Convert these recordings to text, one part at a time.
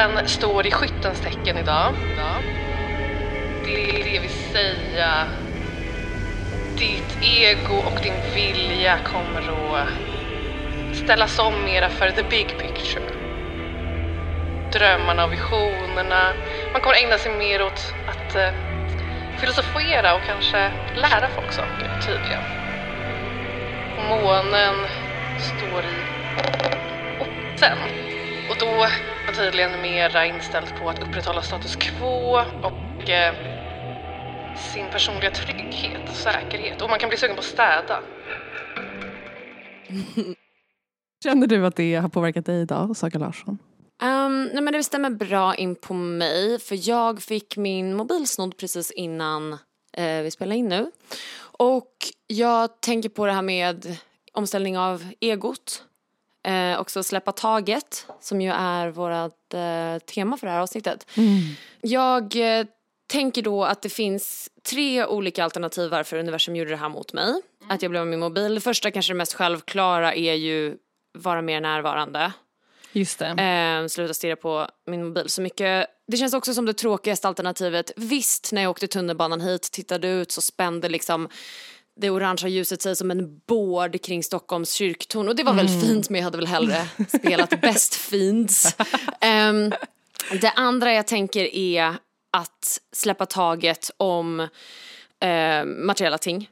Solen står i skyttens tecken idag. Det vill säga ditt ego och din vilja kommer att ställas om mera för the big picture. Drömmarna och visionerna. Man kommer ägna sig mer åt att eh, filosofera och kanske lära folk saker tydligen. Månen står i oxen och då man tydligen mera inställd på att upprätthålla status quo och eh, sin personliga trygghet och säkerhet. Och man kan bli sugen på att städa. Känner du att det har påverkat dig idag, Saga Larsson? Um, nej men det stämmer bra in på mig för jag fick min mobil snodd precis innan eh, vi spelar in nu. Och jag tänker på det här med omställning av egot. Eh, också släppa taget som ju är vårt eh, tema för det här avsnittet. Jag eh, tänker då att det finns tre olika alternativ varför universum gjorde det här mot mig. Att jag blev av min mobil. Det första, kanske det mest självklara, är ju vara mer närvarande. Just det. Eh, sluta stirra på min mobil så mycket. Det känns också som det tråkigaste alternativet. Visst, när jag åkte tunnelbanan hit, tittade ut så spände liksom det orangea ljuset sig som en bård kring Stockholms kyrktorn och det var väl fint men jag hade väl hellre spelat Best Fiends. Ehm, det andra jag tänker är att släppa taget om eh, materiella ting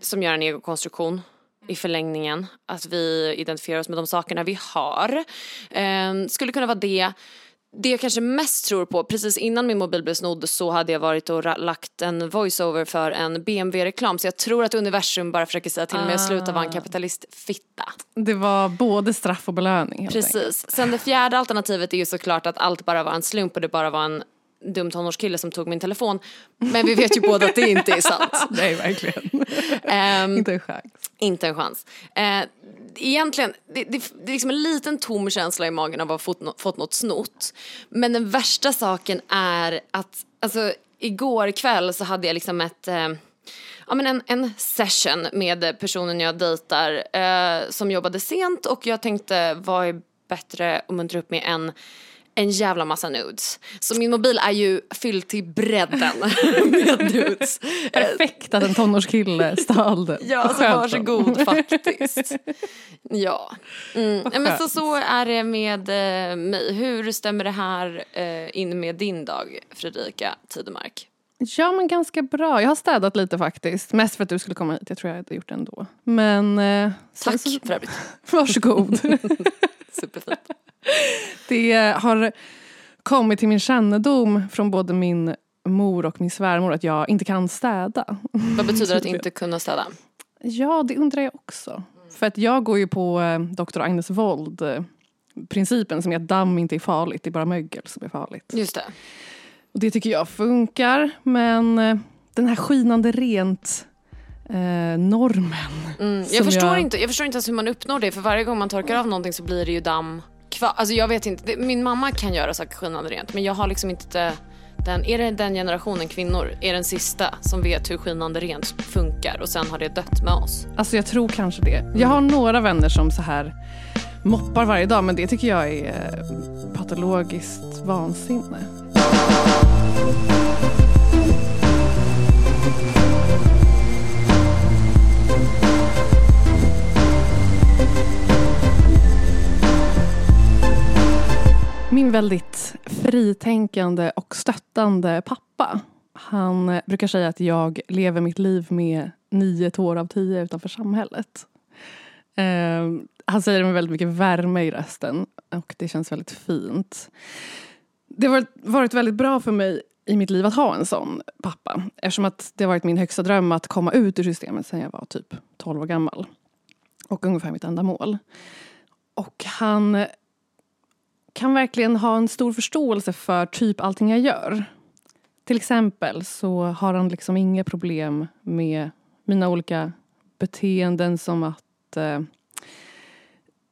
som gör en egokonstruktion i förlängningen. Att vi identifierar oss med de sakerna vi har. Eh, skulle kunna vara det. Det jag kanske mest tror på, precis innan min mobil blev snodd så hade jag varit och lagt en voiceover för en BMW-reklam. Så jag tror att universum bara försöker säga till mig att sluta vara en kapitalistfitta. Det var både straff och belöning. Helt enkelt. Precis. Sen det fjärde alternativet är ju såklart att allt bara var en slump och det bara var en dum tonårskille som tog min telefon. Men vi vet ju båda att det inte är sant. Nej, verkligen. Ehm, Inte en chans. inte en chans. Eh, egentligen, det, det, det är liksom en liten tom känsla i magen av att ha fått, fått något snott. Men den värsta saken är att, alltså igår kväll så hade jag liksom ett eh, Ja, men en, en session med personen jag dejtar eh, som jobbade sent och jag tänkte vad är bättre att muntra upp med än en jävla massa nudes. Så min mobil är ju fylld till bredden med nudes. Perfekt att en tonårskille stal den. Ja, Vad så skönt då. varsågod faktiskt. Ja. Mm. Men så, så är det med eh, mig. Hur stämmer det här eh, in med din dag, Fredrika Tidemark? Ja men ganska bra. Jag har städat lite faktiskt. Mest för att du skulle komma hit. Jag tror jag hade gjort det ändå. Men... Eh, Tack Så, för övrigt. varsågod. Superfint. det har kommit till min kännedom från både min mor och min svärmor att jag inte kan städa. Vad betyder att inte kunna städa? Ja, det undrar jag också. För att jag går ju på eh, Dr. Agnes Wold principen som är att damm inte är farligt, det är bara mögel som är farligt. Just det. Och det tycker jag funkar, men eh, den här skinande rent eh, normen. Mm. Jag, förstår jag- Inte, jag förstår inte ens hur man uppnår det för varje gång man torkar av någonting så blir det ju damm kvar. Alltså jag vet inte, min mamma kan göra saker skinande rent men jag har liksom inte den, är det den generationen kvinnor, är den sista som vet hur skinande rent funkar och sen har det dött med oss. Alltså jag tror kanske det. Jag har några vänner som så här moppar varje dag, men det tycker jag är eh, patologiskt vansinne. Min väldigt fritänkande och stöttande pappa. Han brukar säga att jag lever mitt liv med nio tår av tio utanför samhället. Eh, han säger det med väldigt mycket värme i rösten och det känns väldigt fint. Det har varit, varit väldigt bra för mig i mitt liv att ha en sån pappa. Eftersom att det har varit min högsta dröm att komma ut ur systemet sen jag var typ 12 år gammal. Och ungefär mitt enda mål. Och han kan verkligen ha en stor förståelse för typ allting jag gör. Till exempel så har han liksom inga problem med mina olika beteenden som att eh,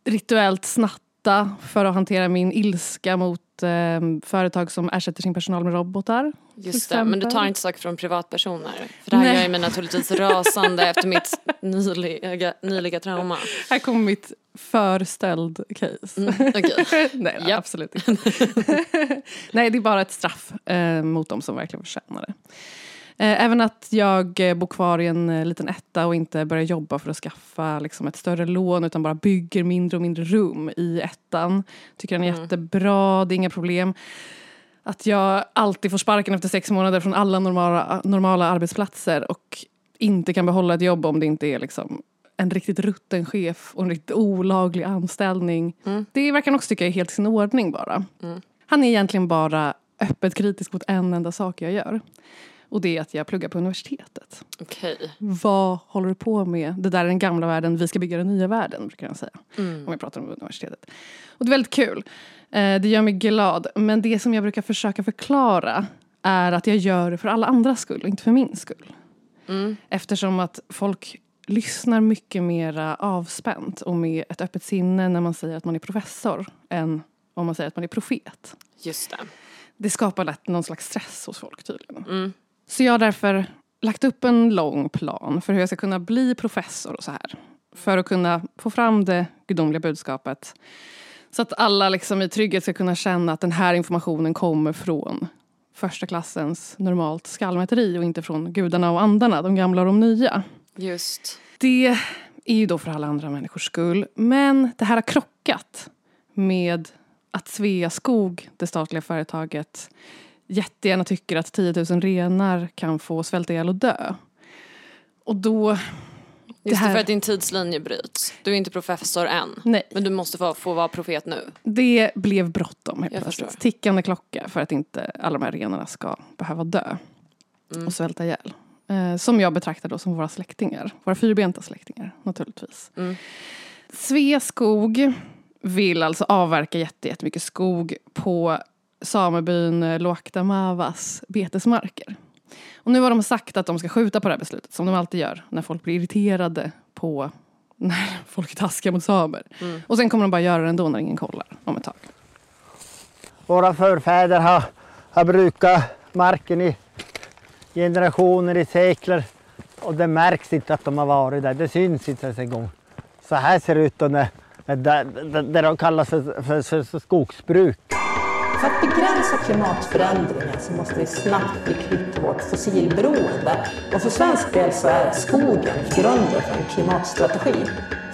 rituellt snatta för att hantera min ilska mot eh, företag som ersätter sin personal med robotar. Just det, men du tar inte saker från privatpersoner. För det här Nej. gör ju mig naturligtvis rasande efter mitt nyliga, nyliga trauma. Här kommer mitt förställd case. Mm, okej. Nej, Japp. absolut inte. Nej, det är bara ett straff eh, mot dem som verkligen förtjänar det. Eh, även att jag eh, bor kvar i en eh, liten etta och inte börjar jobba för att skaffa liksom, ett större lån utan bara bygger mindre och mindre rum i ettan. Tycker den är Mm. jättebra, det är inga problem. Att jag alltid får sparken efter sex månader från alla normala, normala arbetsplatser och inte kan behålla ett jobb om det inte är liksom en riktigt rutten chef och en riktigt olaglig anställning. Mm. Det verkar han också tycka är helt i sin ordning bara. Mm. Han är egentligen bara öppet kritisk mot en enda sak jag gör. Och det är att jag pluggar på universitetet. Okej. Vad håller du på med? Det där är den gamla världen, vi ska bygga den nya världen brukar han säga. Mm. Om jag pratar om universitetet. Och det är väldigt kul. Eh, det gör mig glad. Men det som jag brukar försöka förklara är att jag gör det för alla andras skull inte för min skull. Mm. Eftersom att folk lyssnar mycket mer avspänt och med ett öppet sinne när man säger att man är professor än om man säger att man är profet. Just det. Det skapar lätt någon slags stress hos folk tydligen. Mm. Så jag har därför lagt upp en lång plan för hur jag ska kunna bli professor och så här. För att kunna få fram det gudomliga budskapet. Så att alla liksom i trygghet ska kunna känna att den här informationen kommer från första klassens normalt skallmäteri och inte från gudarna och andarna, de gamla och de nya. Just. Det är ju då för alla andra människors skull. Men det här har krockat med att Sveaskog, det statliga företaget, jättegärna tycker att 10 000 renar kan få svälta ihjäl och dö. Och då... Just det, här- för att din tidslinje bryts. Du är inte professor än. Nej, Men du måste få, få vara profet nu. det blev bråttom helt Jag plötsligt. förstår. Tickande klocka för att inte alla de här renarna ska behöva dö Mm. och svälta ihjäl. Eh, som jag betraktar då som våra släktingar. Våra fyrbenta släktingar naturligtvis. Mm. Sveaskog vill alltså avverka jätte- jättemycket skog på samebyn Luokta-Mavas betesmarker. Och nu har de sagt att de ska skjuta på det här beslutet, som de alltid gör när folk blir irriterade på när folk är taskiga mot samer. Mm. Och sen kommer de bara göra det ändå när ingen kollar om ett tag. Våra förfäder har, har brukat marken i generationer, i sekler. Och det märks inte att de har varit där. Det syns inte ens en gång. Så här ser det ut då när, när, där, där de kallas för, för, för, för skogsbruk. För att begränsa klimatförändringen så måste vi snabbt bli kvitt vårt fossilberoende. Och för svensk del så är skogen grunden för en klimatstrategi.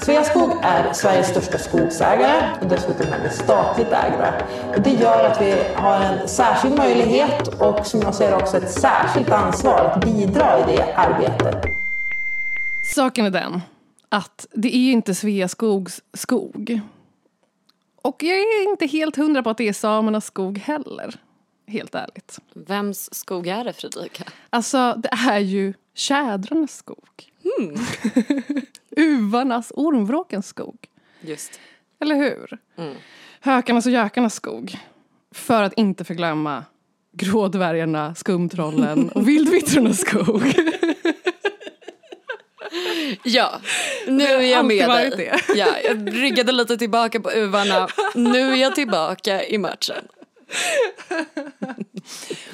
Sveaskog är Sveriges största skogsägare och dessutom är vi statligt ägda. Och det gör att vi har en särskild möjlighet och som jag ser det också ett särskilt ansvar att bidra i det arbetet. Saken är den att det är ju inte Sveaskogs skog. Och jag är inte helt hundra på att det är samernas skog heller. Helt ärligt. Vems skog är det Fredrika? Alltså, det är ju tjädrarnas skog. Uvarnas, ormvråkens skog. Just. Eller hur? Mm. Hökarnas och gökarnas skog. För att inte förglömma grådvärgarna, skumtrollen och vildvittrornas skog. Ja, nu är jag med dig. det. Ja, jag ryggade lite tillbaka på uvarna. Nu är jag tillbaka i matchen.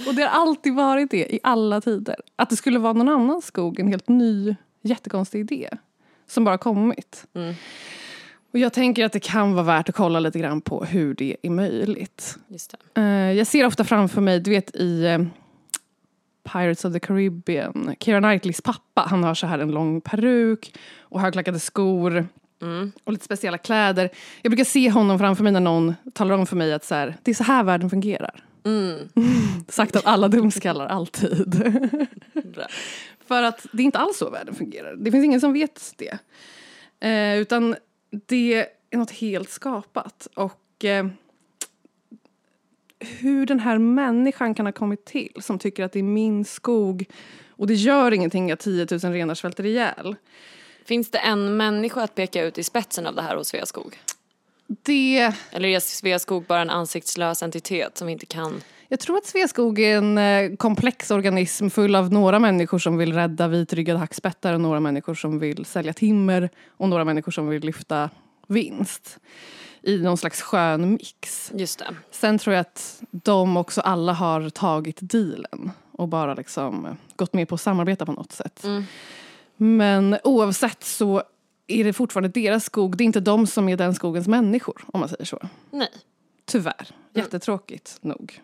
Och det har alltid varit det i alla tider. Att det skulle vara någon annan skog, en helt ny jättekonstig idé. Som bara kommit. Mm. Och jag tänker att det kan vara värt att kolla lite grann på hur det är möjligt. Just det. Eh, jag ser ofta framför mig, du vet i eh, Pirates of the Caribbean, Keira Knightleys pappa, han har så här en lång peruk och högklackade skor Mm. och lite speciella kläder. Jag brukar se honom framför mig när någon talar om för mig att så här, det är så här världen fungerar. Mm. Sagt av alla dumskallar, alltid. För att det är inte alls så världen fungerar. Det finns ingen som vet det. Eh, utan det är något helt skapat. Och eh, hur den här människan kan ha kommit till som tycker att det är min skog och det gör ingenting att 10 000 renar svälter ihjäl. Finns det en människa att peka ut i spetsen av det här hos Sveaskog? Det, Eller är Sveaskog bara en ansiktslös entitet som inte kan... jag tror att Sveaskog är en eh, komplex organism full av några människor som vill rädda vitryggade hackspettar och några människor som vill sälja timmer och några människor som vill lyfta vinst. I någon slags skön mix. Just det. Sen tror jag att de också alla har tagit dealen och bara liksom gått med på att samarbeta på något sätt. Mm. Men oavsett så är det fortfarande deras skog. Det är inte de som är den skogens människor om man säger så. Nej. Tyvärr. Jättetråkigt nog.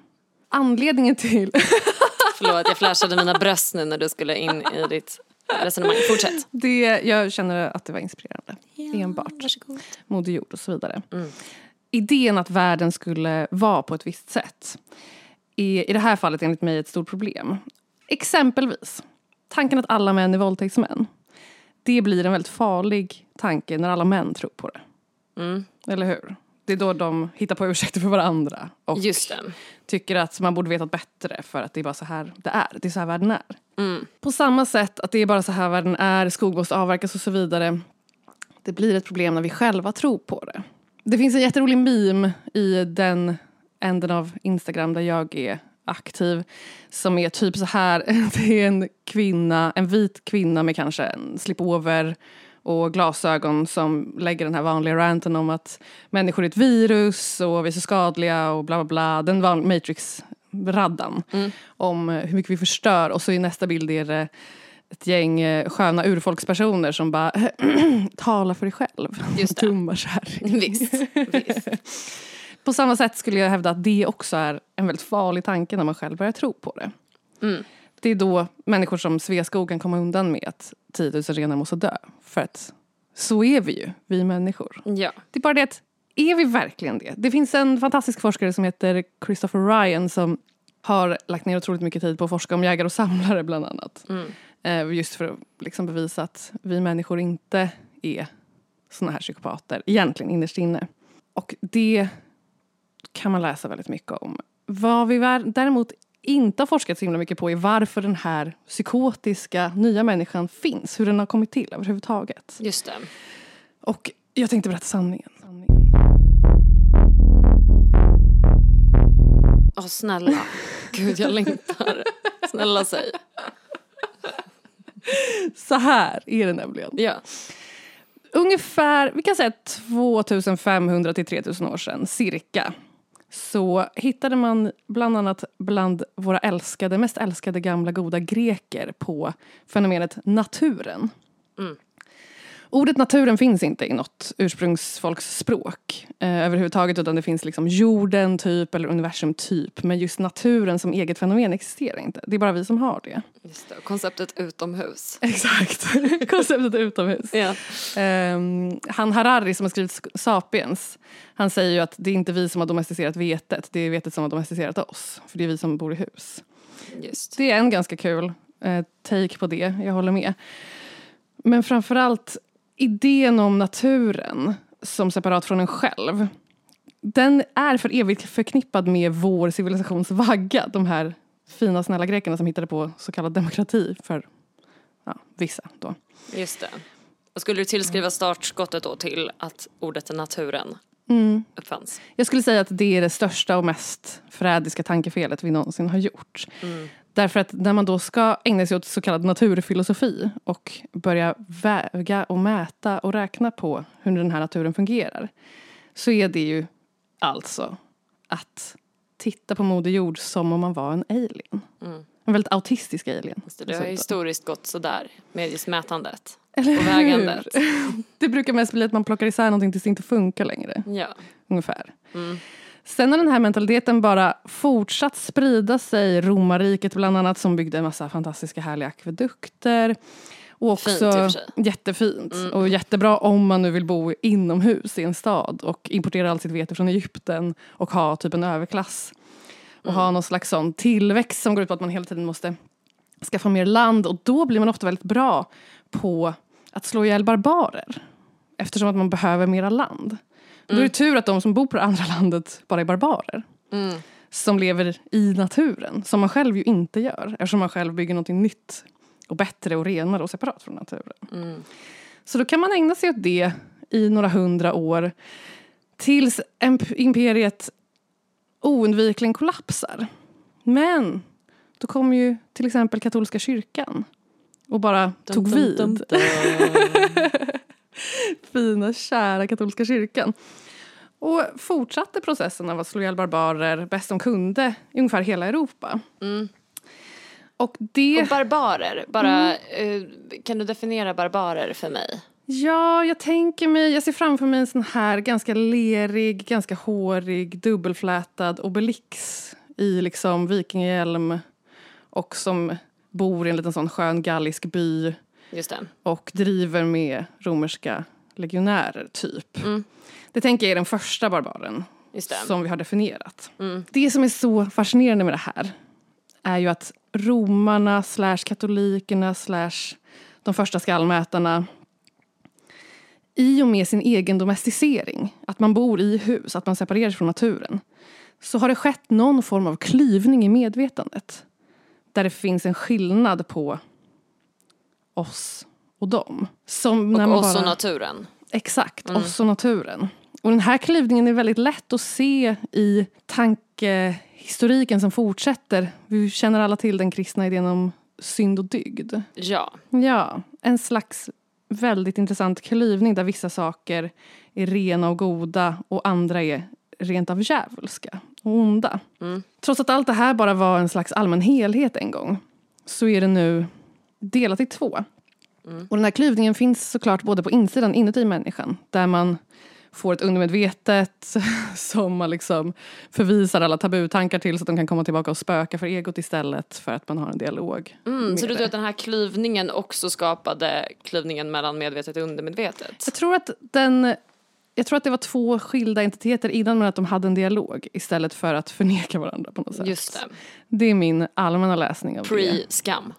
Anledningen till... Förlåt, jag flashade mina bröst nu när du skulle in i ditt resonemang. Fortsätt. Det, jag känner att det var inspirerande. Enbart. Varsågod. Moder Jord och så vidare. Mm. Idén att världen skulle vara på ett visst sätt är i det här fallet enligt mig ett stort problem. Exempelvis, tanken att alla män är våldtäktsmän. Det blir en väldigt farlig tanke när alla män tror på det. Mm. Eller hur? Det är då de hittar på ursäkter för varandra och tycker att man borde vetat bättre för att det är bara så här det är. Det är så här världen är. Mm. På samma sätt att det är bara så här världen är, skog måste avverkas och så vidare. Det blir ett problem när vi själva tror på det. Det finns en jätterolig meme i den änden av Instagram där jag är aktiv som är typ så här. Det är en kvinna, en vit kvinna med kanske en slipover och glasögon som lägger den här vanliga ranten om att människor är ett virus och vi är så skadliga och bla bla bla. Den van- Matrix-raddan om eh, hur mycket vi förstör och så i nästa bild är det ett gäng eh, sköna urfolkspersoner som bara tala för dig själv. Just det. Dumma kärring. Visst. Visst. På samma sätt skulle jag hävda att det också är en väldigt farlig tanke när man själv börjar tro på det. Mm. Det är då människor som Sveaskog kan komma undan med att 10 000 renar måste dö. För att så är vi ju, vi människor. Ja. Det är bara det att, är vi verkligen det? Det finns en fantastisk forskare som heter Christopher Ryan som har lagt ner otroligt mycket tid på att forska om jägare och samlare bland annat. Mm. Just för att liksom bevisa att vi människor inte är såna här psykopater, egentligen innerst inne. Och det kan man läsa väldigt mycket om. Vad vi däremot inte har forskat så himla mycket på är varför den här psykotiska nya människan finns, hur den har kommit till överhuvudtaget. Just det. Och jag tänkte berätta sanningen. sanningen. Åh snälla. Gud jag längtar. Snälla säg. Så här är det nämligen. Ja. Ungefär, vi kan säga 2500 till 3000 år sedan, cirka, så hittade man bland annat bland våra älskade, mest älskade gamla goda greker på fenomenet naturen. Mm. Ordet naturen finns inte i något ursprungsfolks språk eh, överhuvudtaget utan det finns liksom jorden typ eller universum typ men just naturen som eget fenomen existerar inte. Det är bara vi som har det. Just det. Konceptet utomhus. Exakt, konceptet utomhus. Ja. Ehm, han Harari som har skrivit Sk- Sapiens, han säger ju att det är inte vi som har domesticerat vetet, det är vetet som har domesticerat oss. För det är vi som bor i hus. Just. Det är en ganska kul eh, take på det, jag håller med. Men framförallt idén om naturen som separat från en själv. Den är för evigt förknippad med vår civilisations vagga. De här fina snälla grekerna som hittade på så kallad demokrati för ja, vissa då. Just det. Och skulle du tillskriva startskottet då till att ordet naturen Mm. uppfanns? Jag skulle säga att det är det största och mest förrädiska tankefelet vi någonsin har gjort. Mm. Därför att när man då ska ägna sig åt så kallad naturfilosofi och börja väga och mäta och räkna på hur den här naturen fungerar så är det ju alltså att titta på Moder Jord som om man var en alien. Mm. En väldigt autistisk alien. Just det, det har historiskt gått sådär med just mätandet Eller och vägandet. Det brukar mest bli att man plockar isär någonting tills det inte funkar längre. Ja. ungefär. Mm. Sen har den här mentaliteten bara fortsatt sprida sig. Romarriket bland annat som byggde en massa fantastiska härliga akvedukter. Och också Fint jättefint. Mm. Och jättebra om man nu vill bo inomhus i en stad och importera allt sitt vete från Egypten och ha typ en överklass. Och Mm. ha någon slags sån tillväxt som går ut på att man hela tiden måste skaffa mer land och då blir man ofta väldigt bra på att slå ihjäl barbarer. Eftersom att man behöver mera land. Då är det tur att de som bor på det andra landet bara är barbarer. Mm. Som lever i naturen, som man själv ju inte gör. Eftersom man själv bygger något nytt och bättre och renare och separat från naturen. Mm. Så då kan man ägna sig åt det i några hundra år tills imp- imperiet oundvikligen kollapsar. Men då kom ju till exempel katolska kyrkan och bara tog Dum, vid. dum, dum, dum. Fina, kära katolska kyrkan. Och fortsatte processen av att slå ihjäl barbarer bäst de kunde i ungefär hela Europa. Och det... Och barbarer, bara, eh, kan du definiera barbarer för mig? Ja, jag tänker mig, jag ser framför mig en sån här ganska lerig, ganska hårig, dubbelflätad obelix i liksom vikingahjälm och som bor i en liten sån skön gallisk by Just det. och driver med romerska legionärer, typ. Det tänker jag är den första barbaren som vi har definierat. Det som är så fascinerande med det här är ju att romarna slash katolikerna slash de första skallmätarna i och med sin egen domesticering, att man bor i hus, att man separerar sig från naturen, så har det skett någon form av klyvning i medvetandet. Där det finns en skillnad på oss och dem. Som när Och man oss bara... och naturen. Exakt, oss och naturen. Och den här klyvningen är väldigt lätt att se i tankehistoriken som fortsätter. Vi känner alla till den kristna idén om synd och dygd. Ja. Ja, en slags väldigt intressant klyvning där vissa saker är rena och goda och andra är rent av djävulska och onda. Trots att allt det här bara var en slags allmän helhet en gång så är det nu delat i två. Och den här klyvningen finns såklart både på insidan inuti människan där man får ett undermedvetet som man liksom förvisar alla tabutankar till så att de kan komma tillbaka och spöka för egot istället för att man har en dialog. Mm, så du tror att den här klyvningen också skapade klyvningen mellan medvetet och undermedvetet? Jag tror att den jag tror att det var två skilda entiteter innan men att de hade en dialog istället för att förneka varandra på något sätt. Just det. Det är min allmänna läsning av det. Pre-skam.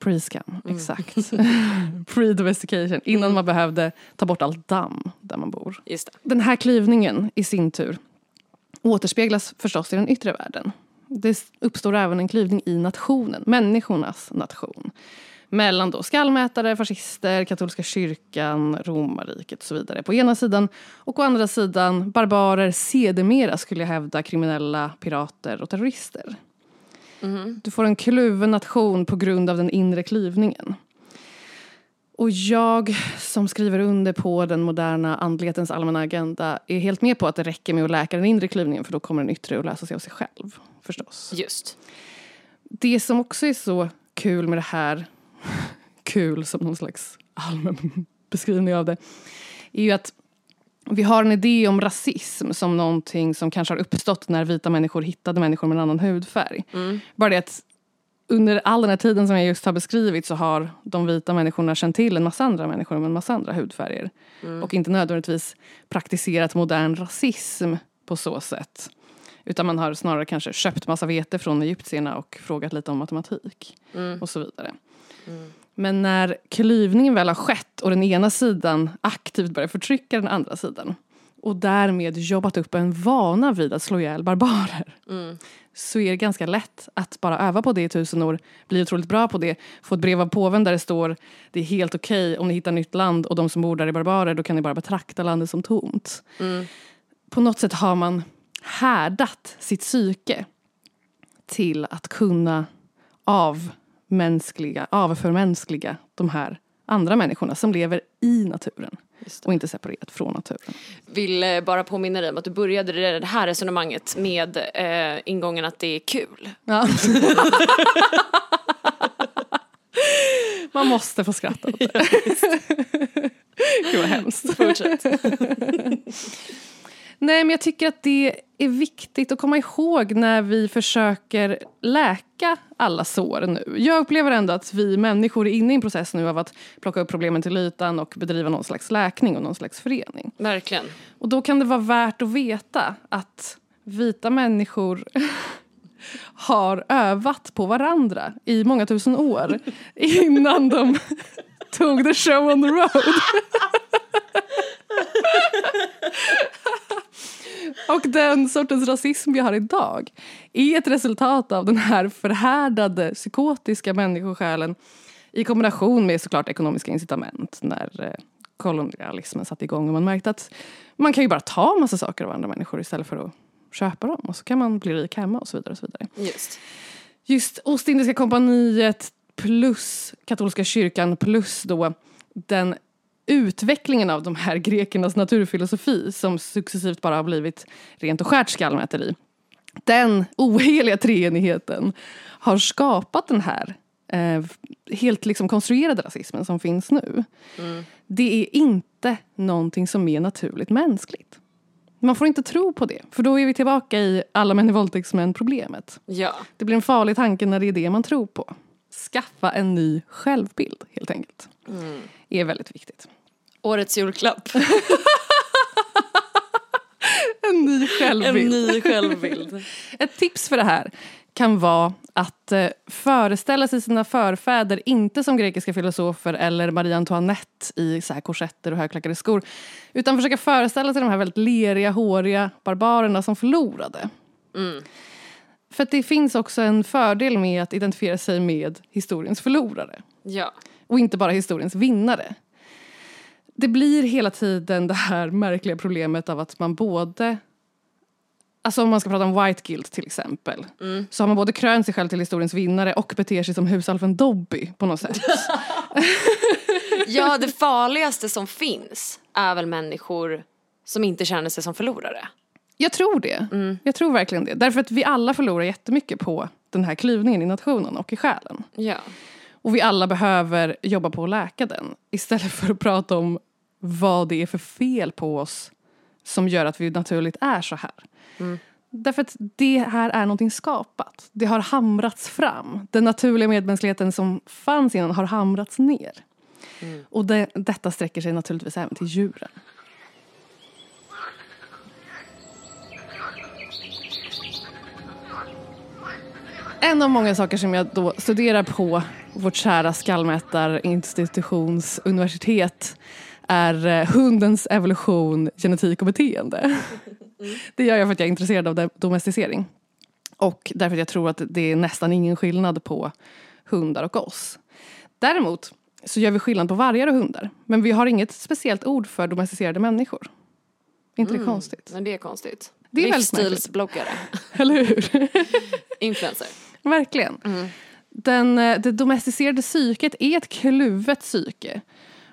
Pre-scam, exakt. Pre-domestication, innan man behövde ta bort allt damm där man bor. Just det. Den här klyvningen i sin tur återspeglas förstås i den yttre världen. Det uppstår även en klyvning i nationen, människornas nation. Mellan då skallmätare, fascister, katolska kyrkan, romarriket och så vidare på ena sidan. Och å andra sidan barbarer, sedermera skulle jag hävda kriminella, pirater och terrorister. Du får en kluven nation på grund av den inre klyvningen. Och jag som skriver under på den moderna andlighetens allmänna agenda är helt med på att det räcker med att läka den inre klyvningen för då kommer den yttre att lösa sig av sig själv. Förstås. Just. Det som också är så kul med det här, kul som någon slags allmän beskrivning av det, är ju att vi har en idé om rasism som någonting som kanske har uppstått när vita människor hittade människor med en annan hudfärg. Bara det att under all den här tiden som jag just har beskrivit så har de vita människorna känt till en massa andra människor med en massa andra hudfärger. Och inte nödvändigtvis praktiserat modern rasism på så sätt. Utan man har snarare kanske köpt massa vete från egyptierna och frågat lite om matematik. Och så vidare. Men när klyvningen väl har skett och den ena sidan aktivt börjar förtrycka den andra sidan och därmed jobbat upp en vana vid att slå ihjäl barbarer så är det ganska lätt att bara öva på det i tusen år, bli otroligt bra på det, få ett brev av påven där det står det är helt okej om ni hittar nytt land och de som bor där är barbarer, då kan ni bara betrakta landet som tomt. På något sätt har man härdat sitt psyke till att kunna avmänskliga, avförmänskliga de här andra människorna som lever i naturen och inte separerat från naturen. Vill eh, bara påminna dig om att du började det här resonemanget med eh, ingången att det är kul. Ja. Man måste få skratta åt det. Gud vad hemskt. Fortsätt. Nej men jag tycker att det är viktigt att komma ihåg när vi försöker läka alla sår nu. Jag upplever ändå att vi människor är inne i en process nu av att plocka upp problemen till ytan och bedriva någon slags läkning och någon slags förening. Verkligen. Och då kan det vara värt att veta att vita människor har övat på varandra i många tusen år innan de tog the show on the road. Och den sortens rasism vi har idag är ett resultat av den här förhärdade psykotiska människosjälen i kombination med såklart ekonomiska incitament när eh, kolonialismen satte igång och man märkte att man kan ju bara ta massa saker av andra människor istället för att köpa dem och så kan man bli rik hemma och så vidare. Och så vidare. Just. Just Ostindiska kompaniet plus katolska kyrkan plus då den utvecklingen av de här grekernas naturfilosofi som successivt bara har blivit rent och skärt skallmäteri. Den oheliga treenigheten har skapat den här eh, helt liksom konstruerade rasismen som finns nu. Det är inte någonting som är naturligt mänskligt. Man får inte tro på det, för då är vi tillbaka i alla män är våldtäktsmän problemet. Ja. Det blir en farlig tanke när det är det man tror på. Skaffa en ny självbild helt enkelt. Är väldigt viktigt. Årets julklapp. En ny En självbild. ny självbild. Ett tips för det här kan vara att eh, föreställa sig sina förfäder inte som grekiska filosofer eller Marie Antoinette i så här korsetter och högklackade skor. Utan försöka föreställa sig de här väldigt leriga, håriga barbarerna som förlorade. För att det finns också en fördel med att identifiera sig med historiens förlorare. Ja. Och inte bara historiens vinnare. Det blir hela tiden det här märkliga problemet av att man både Alltså om man ska prata om white guilt till exempel. Så har man både krönt sig själv till historiens vinnare och beter sig som husalfen Dobby på något sätt. ja, det farligaste som finns är väl människor som inte känner sig som förlorare. Jag tror det. Jag tror verkligen det. Därför att vi alla förlorar jättemycket på den här klyvningen i nationen och i själen. Ja. Och vi alla behöver jobba på att läka den. Istället för att prata om vad det är för fel på oss som gör att vi naturligt är så här. Därför att det här är någonting skapat. Det har hamrats fram. Den naturliga medmänskligheten som fanns innan har hamrats ner. Och det, detta sträcker sig naturligtvis även till djuren. En av många saker som jag då studerar på vårt kära skallmätarinstitutionsuniversitet är eh, hundens evolution, genetik och beteende. Det gör jag för att jag är intresserad av domesticering. Och därför att jag tror att det är nästan ingen skillnad på hundar och oss. Däremot så gör vi skillnad på vargar och hundar. Men vi har inget speciellt ord för domesticerade människor. Inte det konstigt? Men det är konstigt. Det är. Livsstilsbloggare. Eller hur? Influencer. Verkligen. Den, eh, det domesticerade psyket är ett kluvet psyke.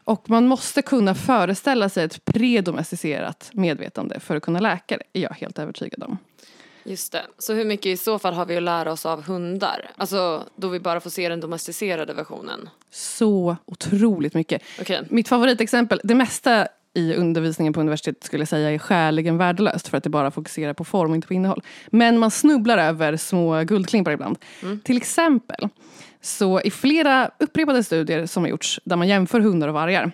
Och man måste kunna föreställa sig ett predomesticerat medvetande för att kunna läka det, är jag helt övertygad om. Just det. Så hur mycket i så fall har vi att lära oss av hundar? Alltså då vi bara får se den domesticerade versionen. Så otroligt mycket. Okej. Mitt favoritexempel, det mesta i undervisningen på universitetet skulle jag säga är skäligen värdelöst för att det bara fokuserar på form och inte på innehåll. Men man snubblar över små guldklimpar ibland. Till exempel, så i flera upprepade studier som har gjorts där man jämför hundar och vargar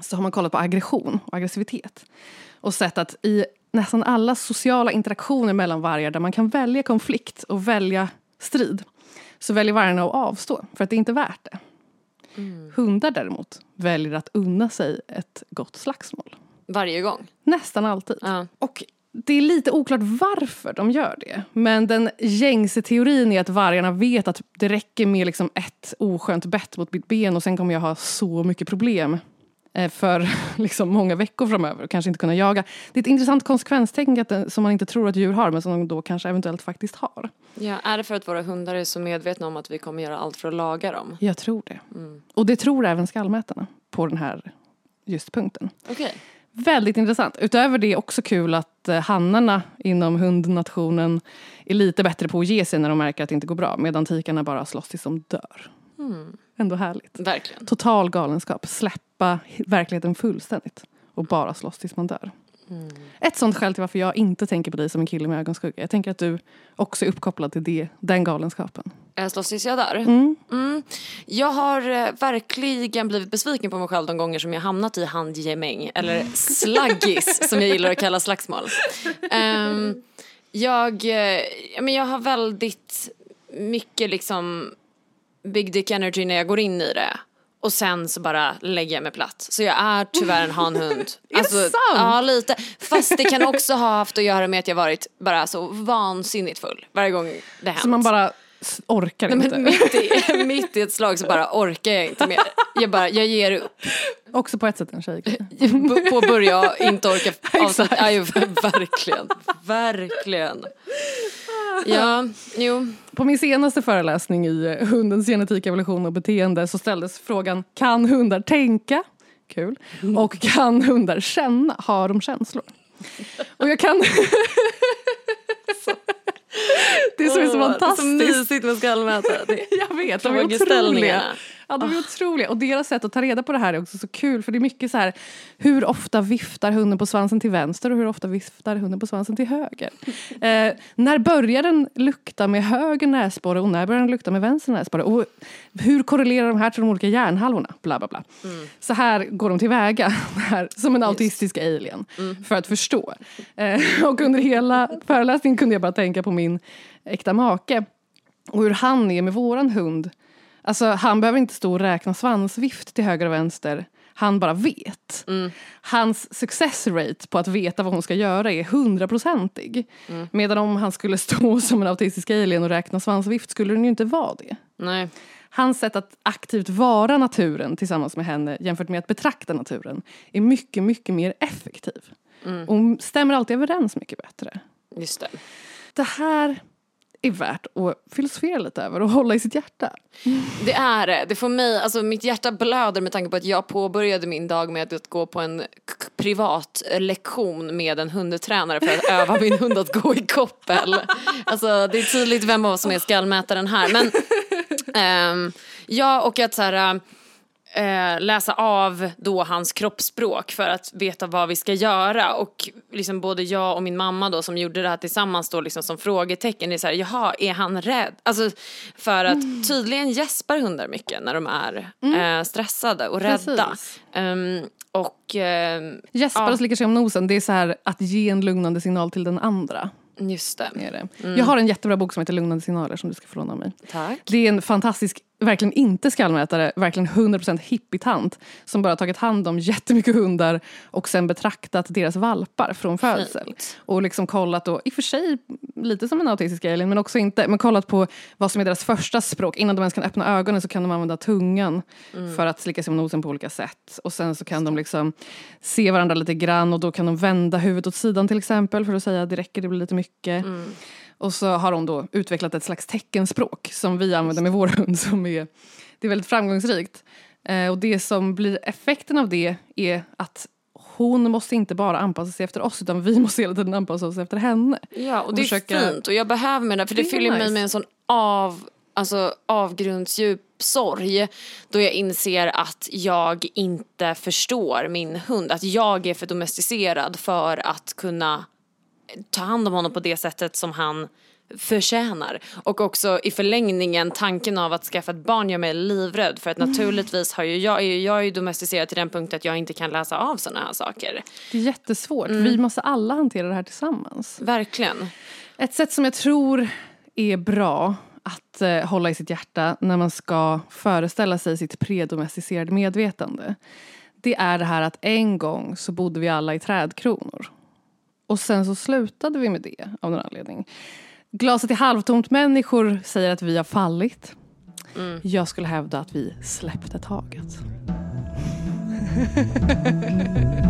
så har man kollat på aggression och aggressivitet. Och sett att i nästan alla sociala interaktioner mellan vargar där man kan välja konflikt och välja strid så väljer vargarna att avstå för att det inte är värt det. Hundar däremot väljer att unna sig ett gott slagsmål. Varje gång. Nästan alltid. Ja. Och det är lite oklart varför de gör det. Men den gängse teorin är att vargarna vet att det räcker med liksom ett oskönt bett mot mitt ben och sen kommer jag ha så mycket problem för liksom många veckor framöver och kanske inte kunna jaga. Det är ett intressant konsekvenstänk det- som man inte tror att djur har men som de då kanske eventuellt faktiskt har. Ja, är det för att våra hundar är så medvetna om att vi kommer göra allt för att laga dem? Jag tror det. Och det tror även skallmätarna på den här just punkten. Okej. Väldigt intressant. Utöver det är också kul att eh, hannarna inom hundnationen är lite bättre på att ge sig när de märker att det inte går bra. Medan tikarna bara slåss tills de dör. Ändå härligt. Verkligen. Total galenskap. Släppa verkligheten fullständigt. Och bara slåss tills man dör. Ett sånt skäl till varför jag inte tänker på dig som en kille med ögonskugga. Jag tänker att du också är uppkopplad till det, den galenskapen. Jag slåss tills jag dör. Mm. Mm. Jag har eh, verkligen blivit besviken på mig själv de gånger som jag hamnat i handgemäng eller slaggis som jag gillar att kalla slagsmål. Ehm, jag, eh, men jag har väldigt mycket liksom big dick energy när jag går in i det. Och sen så bara lägger jag mig platt. Så jag är tyvärr en hanhund. Alltså, Är det sant? Ja, lite. Fast det kan också ha haft att göra med att jag varit bara så vansinnigt full varje gång det hänt. Så man bara orkar Nej, inte. mitt, i, mitt i ett slag så bara orkar jag inte mer. Jag, bara, jag ger upp. Också på ett sätt en tjej. B- på att börja inte orka avsluta. Ja, verkligen. Verkligen. Ja, jo. På min senaste föreläsning i hundens genetik, evolution och beteende så ställdes frågan kan hundar tänka? kul. Och kan hundar känna? Har de känslor? Och jag kan... det är så, så fantastiskt. Så mysigt med skallmätare. Det- Jag vet, de är otroliga. Ja, de är otroliga. Och deras sätt att ta reda på det här är också så kul. För det är mycket så här, hur ofta viftar hunden på svansen till vänster och hur ofta viftar hunden på svansen till höger? Eh, när börjar den lukta med höger näsborre och när börjar den lukta med vänster näsborre? Och hur korrelerar de här till de olika hjärnhalvorna? Bla, bla, bla. Så här går de tillväga, här, som en autistisk alien, för att förstå. Eh, och under hela föreläsningen kunde jag bara tänka på min äkta make och hur han är med våran hund. Alltså, han behöver inte stå och räkna svansvift till höger och vänster. Han bara vet. Hans success rate på att veta vad hon ska göra är hundraprocentig. Medan om han skulle stå som en autistisk alien och räkna svansvift skulle den ju inte vara det. Nej. Hans sätt att aktivt vara naturen tillsammans med henne jämfört med att betrakta naturen är mycket, mycket mer effektiv. Och stämmer alltid överens mycket bättre. Just det. Det här är värt att filosofera lite över och hålla i sitt hjärta. Det är det. Det får mig, alltså mitt hjärta blöder med tanke på att jag påbörjade min dag med att gå på en privat lektion med en hundtränare för att öva min hund att gå i koppel. Alltså det är tydligt vem av oss som är skallmätaren här. Men ehm, ja, och att så här, eh, läsa av då hans kroppsspråk för att veta vad vi ska göra. Och liksom både jag och min mamma då som gjorde det här tillsammans då liksom som frågetecken. Det är så här, jaha, är han rädd? Alltså för att Mm. tydligen gäspar hundar mycket när de är eh, stressade och rädda. Ehm, och ehm, Gäspar Ja. och slickar sig om nosen, det är så här att ge en lugnande signal till den andra. just det. Är det. Mm. Jag har en jättebra bok som heter Lugnande signaler som du ska få låna av mig. Tack. Det är en fantastisk, verkligen inte skallmätare, verkligen 100% hippietant som bara tagit hand om jättemycket hundar och sen betraktat deras valpar från födsel. Fint. Och liksom kollat, och, i och för sig lite som en autistisk alien men också inte, men kollat på vad som är deras första språk. Innan de ens kan öppna ögonen så kan de använda tungan för att slicka sig om nosen på olika sätt. Och sen så kan de liksom se varandra lite grann och då kan de vända huvudet åt sidan till exempel för att säga att det räcker, det blir lite mycket. Och så har de då utvecklat ett slags teckenspråk som vi använder med vår hund. Som är, det är väldigt framgångsrikt. Eh, och det som blir effekten av det är att hon måste inte bara anpassa sig efter oss utan vi måste hela tiden anpassa oss efter henne. Ja, och Och det är försöka- fint och jag behöver med det för det, Det är fyller mig nice. med en sån av, alltså, avgrundsdjup sorg då jag inser att jag inte förstår min hund. Att jag är för domesticerad för att kunna ta hand om honom på det sättet som han förtjänar. Och också i förlängningen tanken av att skaffa ett barn gör mig livrädd för att naturligtvis har ju jag, jag är ju domesticerad till den punkten att jag inte kan läsa av sådana här saker. Det är jättesvårt. Vi måste alla hantera det här tillsammans. Verkligen. Ett sätt som jag tror är bra att eh, hålla i sitt hjärta när man ska föreställa sig sitt predomesticerade medvetande. Det är det här att en gång så bodde vi alla i trädkronor. Och sen så slutade vi med det av någon anledning. Glaset är halvtomt. Människor säger att vi har fallit. Jag skulle hävda att vi släppte taget.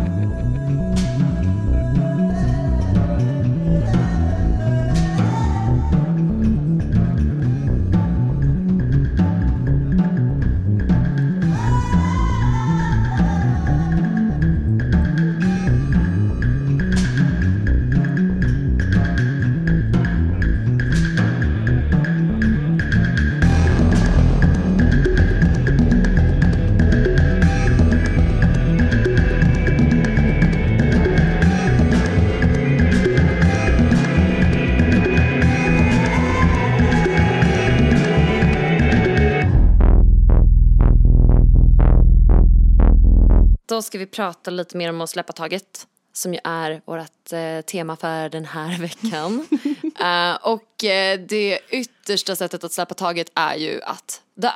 Då ska vi prata lite mer om att släppa taget. Som ju är vårt eh, tema för den här veckan. Eh, och eh, det yttersta sättet att släppa taget är ju att dö.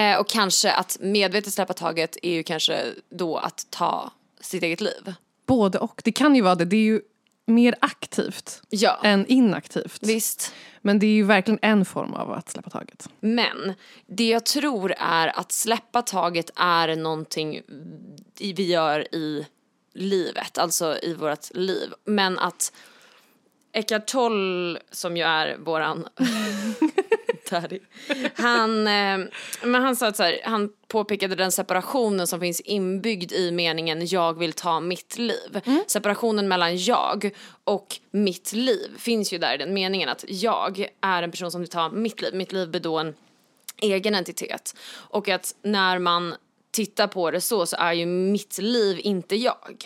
Eh, och kanske att medvetet släppa taget är ju kanske då att ta sitt eget liv. Både och. Det kan ju vara det. Det är ju mer aktivt Ja, än inaktivt. visst. Men det är ju verkligen en form av att släppa taget. Men det jag tror är att släppa taget är någonting vi gör i livet, alltså i vårt liv. Men att Eckart Tolle, som ju är våran daddy. Han, eh, men han sa att så här, han påpekade den separationen som finns inbyggd i meningen jag vill ta mitt liv. Separationen mellan jag och mitt liv finns ju där i den meningen att jag är en person som vill ta mitt liv. Mitt liv blir då en egen entitet. Och att när man tittar på det så så är ju mitt liv inte jag.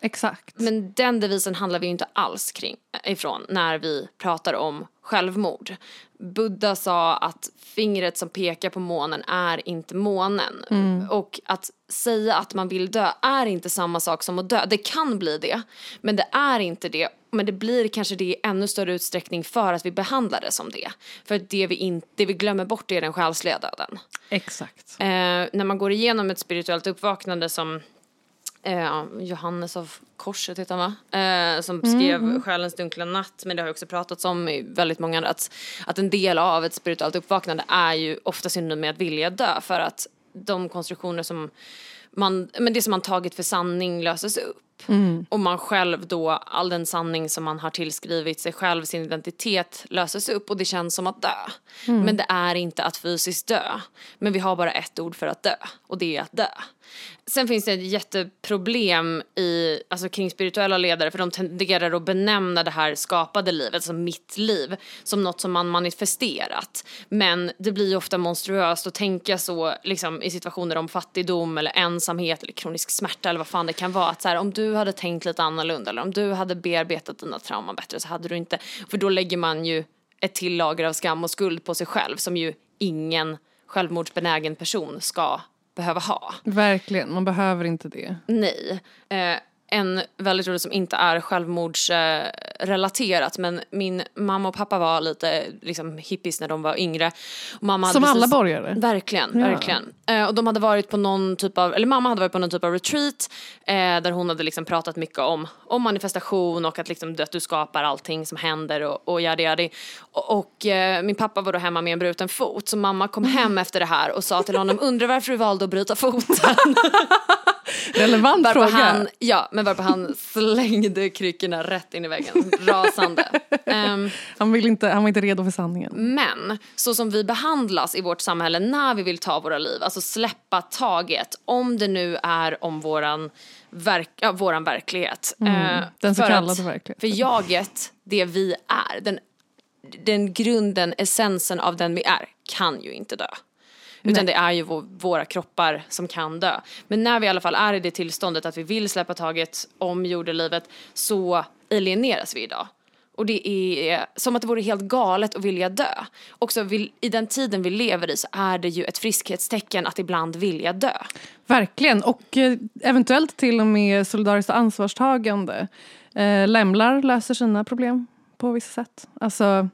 Exakt. Men den devisen handlar vi ju inte alls kring ifrån när vi pratar om självmord. Buddha sa att fingret som pekar på månen är inte månen. Och att säga att man vill dö är inte samma sak som att dö. Det kan bli det, men det är inte det. Men det blir kanske det i ännu större utsträckning för att vi behandlar det som det. För att det vi, in, det vi glömmer bort är den själsliga döden. Exakt. Eh, när man går igenom ett spirituellt uppvaknande som eh, Johannes av Korset heter han va? Eh, som skrev Själens dunkla natt men det har ju också pratats om i väldigt många andra att, att en del av ett spirituellt uppvaknande är ju ofta synonym med att vilja dö för att de konstruktioner som man, men det som man tagit för sanning löses upp. Och man själv då, all den sanning som man har tillskrivit sig själv, sin identitet löses upp och det känns som att dö. Men det är inte att fysiskt dö. Men vi har bara ett ord för att dö och det är att dö. Sen finns det ett jätteproblem i, alltså kring spirituella ledare för de tenderar att benämna det här skapade livet, alltså mitt liv, som något som man manifesterat. Men det blir ofta monstruöst att tänka så liksom, i situationer om fattigdom eller ensamhet eller kronisk smärta eller vad fan det kan vara. Att så här, om du hade tänkt lite annorlunda eller om du hade bearbetat dina trauman bättre så hade du inte, för då lägger man ju ett till lager av skam och skuld på sig själv som ju ingen självmordsbenägen person ska behöva ha. Verkligen, man behöver inte det. Nej. Eh, en väldigt rolig som inte är självmordsrelaterat men min mamma och pappa var lite liksom, hippies när de var yngre. Och mamma hade Som precis- alla borgare. Verkligen, Ja. verkligen. Eh, och de hade varit på någon typ av, eller mamma hade varit på någon typ av retreat eh, där hon hade liksom pratat mycket om, om manifestation och att, liksom, att du skapar allting som händer och, och yadi yadi. Och, och eh, min pappa var då hemma med en bruten fot så mamma kom hem efter det här och sa till honom undrar varför du valde att bryta foten. Relevant Varpå fråga. han, ja, men varpå han slängde kryckorna rätt in i väggen, rasande. Ehm, Han, vill inte, han var inte redo för sanningen. men så som vi behandlas i vårt samhälle när vi vill ta våra liv, alltså släppa taget, om det nu är om våran, verk, ja, våran verklighet. Mm, den så kallade verkligheten. För jaget, det vi är, den, den grunden, essensen av den vi är, kan ju inte dö. Utan det är ju vår, våra kroppar som kan dö. Men när vi i alla fall är i det tillståndet att vi vill släppa taget om jordelivet så alieneras vi idag. Och det är som att det vore helt galet att vilja dö. Också vill, i den tiden vi lever i så är det ju ett friskhetstecken att ibland vilja dö. Verkligen, och eh, eventuellt till och med solidariskt ansvarstagande. Eh, lämlar löser sina problem på vissa sätt. Alltså,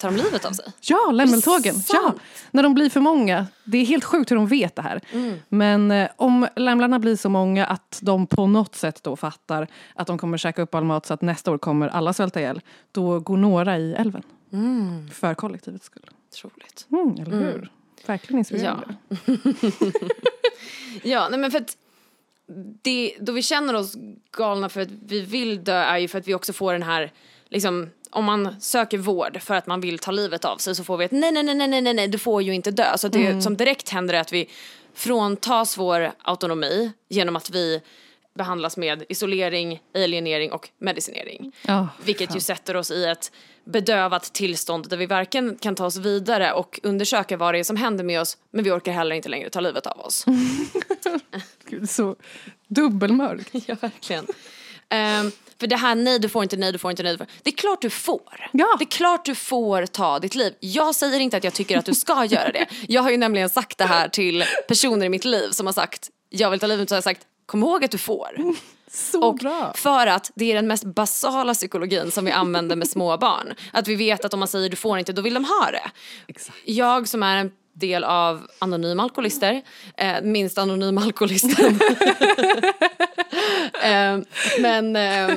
Tar de livet av sig? ja, lämmeltågen. Ja, när de blir för många. Det är helt sjukt hur de vet det här. Men eh, om lämlarna blir så många att de på något sätt då fattar att de kommer käka upp all mat så att nästa år kommer alla svälta ihjäl. Då går några i älven. För kollektivets skull. Otroligt. Mm, eller hur? Verkligen inspirerande. Ja, nej men för att det, då vi känner oss galna för att vi vill dö är ju för att vi också får den här, liksom, om man söker vård för att man vill ta livet av sig så får vi ett nej, nej, nej, nej, nej, nej, du får ju inte dö. Så det som direkt händer är att vi fråntas vår autonomi genom att vi behandlas med isolering, alienering och medicinering. Ja, Vilket ju sätter oss i ett bedövat tillstånd där vi varken kan ta oss vidare och undersöka vad det är som händer med oss men vi orkar heller inte längre ta livet av oss. Gud, så dubbelmörkt. ja, verkligen. Ehm, för det här nej du får inte, nej du får inte, nej du får Det är klart du får. Ja. Det är klart du får ta ditt liv. Jag säger inte att jag tycker att du ska göra det. Jag har ju nämligen sagt det här till personer i mitt liv som har sagt jag vill ta livet så har jag sagt kom ihåg att du får. Så Och bra. för att det är den mest basala psykologin som vi använder med små barn. Att vi vet att om man säger du får inte, då vill de ha det. Exakt. Jag som är en del av anonyma alkoholister, eh, minst anonyma alkoholisten. eh, men eh,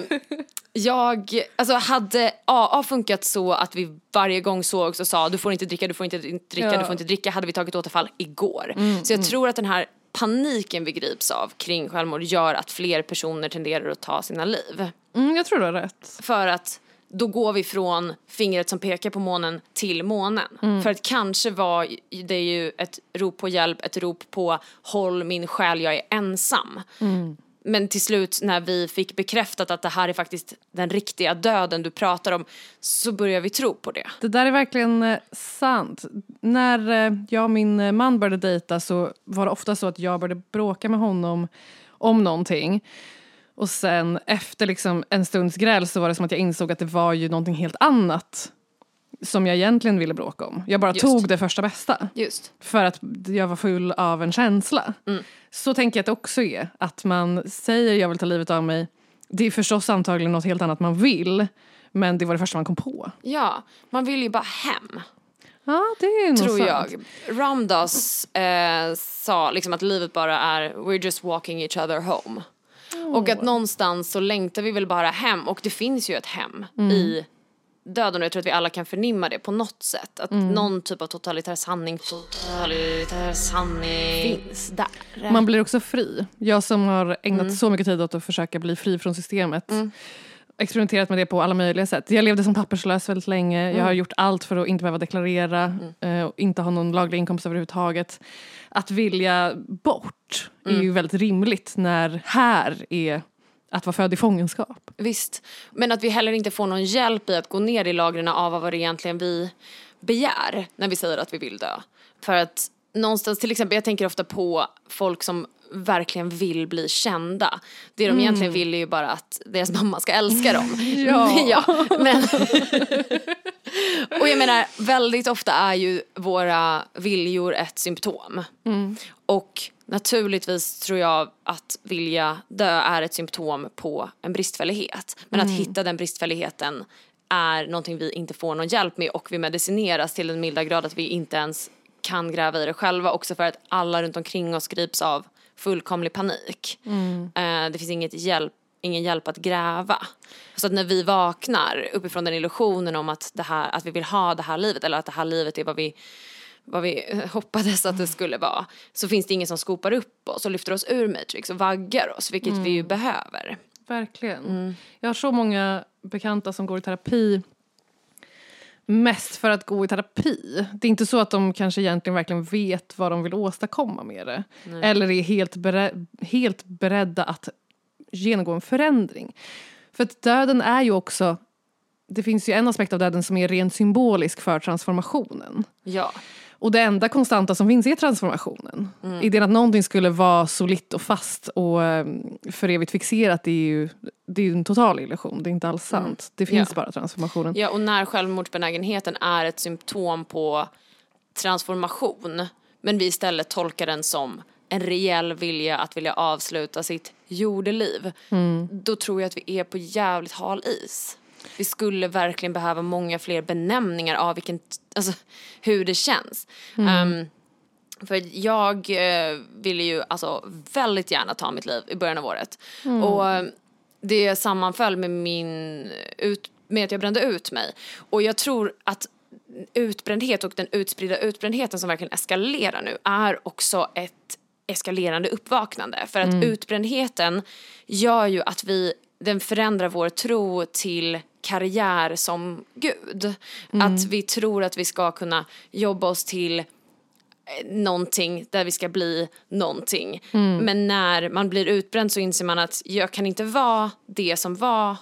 jag, alltså hade AA funkat så att vi varje gång sågs och sa du får inte dricka, du får inte dricka, Ja. du får inte dricka, hade vi tagit återfall igår. så jag tror att den här paniken vi grips av kring självmord gör att fler personer tenderar att ta sina liv. Mm, jag tror du har rätt. För att då går vi från fingret som pekar på månen till månen. För att kanske var det ju ett rop på hjälp, ett rop på håll min själ, jag är ensam. Men till slut när vi fick bekräftat att det här är faktiskt den riktiga döden du pratar om så börjar vi tro på det. Det där är verkligen eh, sant. När eh, jag och min eh, man började dejta så var det ofta så att jag började bråka med honom om någonting. Och sen efter liksom en stunds gräl så var det som att jag insåg att det var ju någonting helt annat som jag egentligen ville bråka om. Jag bara Just. tog det första bästa. Just. För att jag var full av en känsla. Så tänker jag att det också är. Att man säger jag vill ta livet av mig. Det är förstås antagligen något helt annat man vill. Men det var det första man kom på. Ja, man vill ju bara hem. Ja, det är nog tror sant. jag. Ramdas eh, sa liksom att livet bara är we're just walking each other home. Och att någonstans så längtar vi väl bara hem och det finns ju ett hem i döden och jag tror att vi alla kan förnimma det på något sätt. Att någon typ av totalitär sanning, totalitär sanning finns där. Man blir också fri. Jag som har ägnat så mycket tid åt att försöka bli fri från systemet. Experimenterat med det på alla möjliga sätt. Jag levde som papperslös väldigt länge. Jag har gjort allt för att inte behöva deklarera. eh, Och inte ha någon laglig inkomst överhuvudtaget. Att vilja bort är ju väldigt rimligt när här är att vara född i fångenskap. Visst, men att vi heller inte får någon hjälp i att gå ner i lagren av vad det egentligen vi begär när vi säger att vi vill dö. För att någonstans, till exempel, jag tänker ofta på folk som verkligen vill bli kända. Det de egentligen vill är ju bara att deras mamma ska älska dem. Ja. ja men och jag menar, väldigt ofta är ju våra viljor ett symptom. Och naturligtvis tror jag att vilja dö är ett symptom på en bristfällighet. Men att hitta den bristfälligheten är någonting vi inte får någon hjälp med och vi medicineras till den milda grad att vi inte ens kan gräva i det själva också för att alla runt omkring oss grips av fullkomlig panik. Eh, det finns inget hjälp, ingen hjälp att gräva. Så att när vi vaknar uppifrån den illusionen om att, det här, att vi vill ha det här livet eller att det här livet är vad vi vad vi hoppades att det skulle vara så finns det ingen som skopar upp oss och lyfter oss ur Matrix och vaggar oss vilket vi ju behöver. Verkligen. Jag har så många bekanta som går i terapi mest för att gå i terapi. Det är inte så att de kanske egentligen verkligen vet vad de vill åstadkomma med det. Eller är helt, berä- helt beredda att genomgå en förändring. För att döden är ju också, det finns ju en aspekt av döden som är rent symbolisk för transformationen. Ja. Och det enda konstanta som finns är transformationen. Idén att någonting skulle vara solitt och fast och eh, för evigt fixerat det är ju, det är ju en total illusion. Det är inte alls sant. Det finns Ja. bara transformationen. ja och när självmordsbenägenheten är ett symptom på transformation men vi istället tolkar den som en reell vilja att vilja avsluta sitt jordeliv då tror jag att vi är på jävligt hal is. Vi skulle verkligen behöva många fler benämningar av vilken, alltså, hur det känns. Ehm, för jag eh, ville ju alltså väldigt gärna ta mitt liv i början av året. Och eh, det sammanföll med min ut, med att jag brände ut mig. Och jag tror att utbrändhet och den utspridda utbrändheten som verkligen eskalerar nu är också ett eskalerande uppvaknande. För att utbrändheten gör ju att vi, den förändrar vår tro till karriär som gud. Att vi tror att vi ska kunna jobba oss till eh, någonting där vi ska bli någonting. Men när man blir utbränd så inser man att jag kan inte vara det som var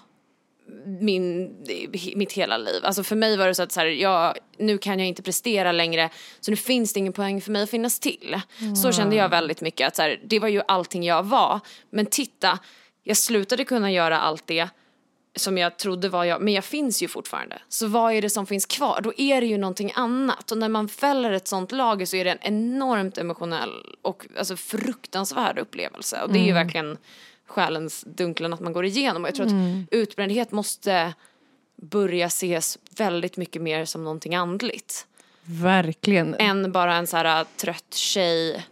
min, mitt hela liv. Alltså för mig var det så att så här, jag, nu kan jag inte prestera längre så nu finns det ingen poäng för mig att finnas till. Så kände jag väldigt mycket att så här, det var ju allting jag var. Men titta, jag slutade kunna göra allt det som jag trodde var jag, men jag finns ju fortfarande. Så vad är det som finns kvar? Då är det ju någonting annat. Och när man fäller ett sånt lager så är det en enormt emotionell och alltså, fruktansvärd upplevelse. Och det är ju verkligen själens dunklen att man går igenom. Och jag tror att utbrändhet måste börja ses väldigt mycket mer som någonting andligt. Verkligen. Än bara en så här trött tjej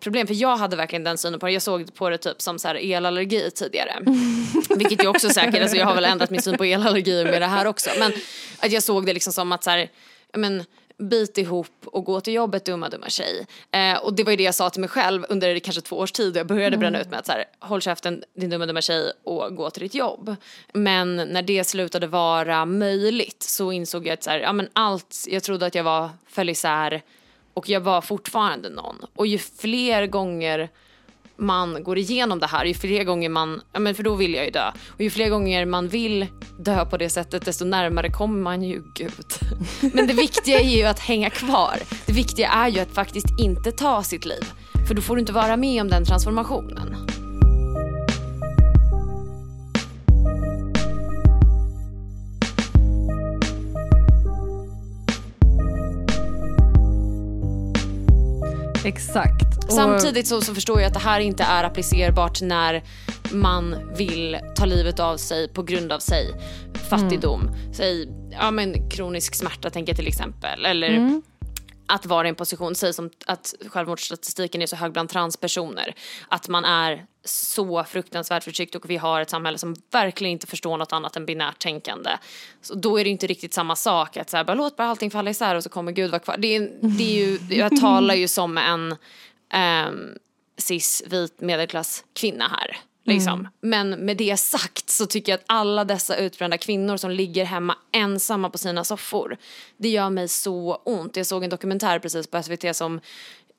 problem. För jag hade verkligen den synen på det. Jag såg på det typ som så här elallergi tidigare. Vilket jag också säkert, alltså jag har väl ändrat min syn på elallergi med det här också. Men att jag såg det liksom som att så här, men, bit ihop och gå till jobbet dumma dumma tjej. Eh, och det var ju det jag sa till mig själv under kanske två års tid och jag började bränna ut med att så här, håll käften din dumma dumma tjej och gå till ditt jobb. Men när det slutade vara möjligt så insåg jag att så här, ja men allt, jag trodde att jag var föll isär och jag var fortfarande någon. Och ju fler gånger man går igenom det här, ju fler gånger man, ja men för då vill jag ju dö. Och ju fler gånger man vill dö på det sättet desto närmare kommer man ju Gud. Men det viktiga är ju att hänga kvar. Det viktiga är ju att faktiskt inte ta sitt liv. För då får du inte vara med om den transformationen. Exakt. Och- Samtidigt så, så förstår jag att det här inte är applicerbart när man vill ta livet av sig på grund av sig fattigdom. Säg ja, men kronisk smärta tänker jag till exempel. Eller att vara i en position, säg som att självmordsstatistiken är så hög bland transpersoner. Att man är så fruktansvärt förtryckt och vi har ett samhälle som verkligen inte förstår något annat än binärt tänkande. Så då är det inte riktigt samma sak att så här, bara, låt bara allting falla isär och så kommer Gud vara kvar. Det är, det är ju, jag talar ju som en um, cis vit medelklass kvinna här. Liksom. Men med det sagt så tycker jag att alla dessa utbrända kvinnor som ligger hemma ensamma på sina soffor, det gör mig så ont. Jag såg en dokumentär precis på SVT som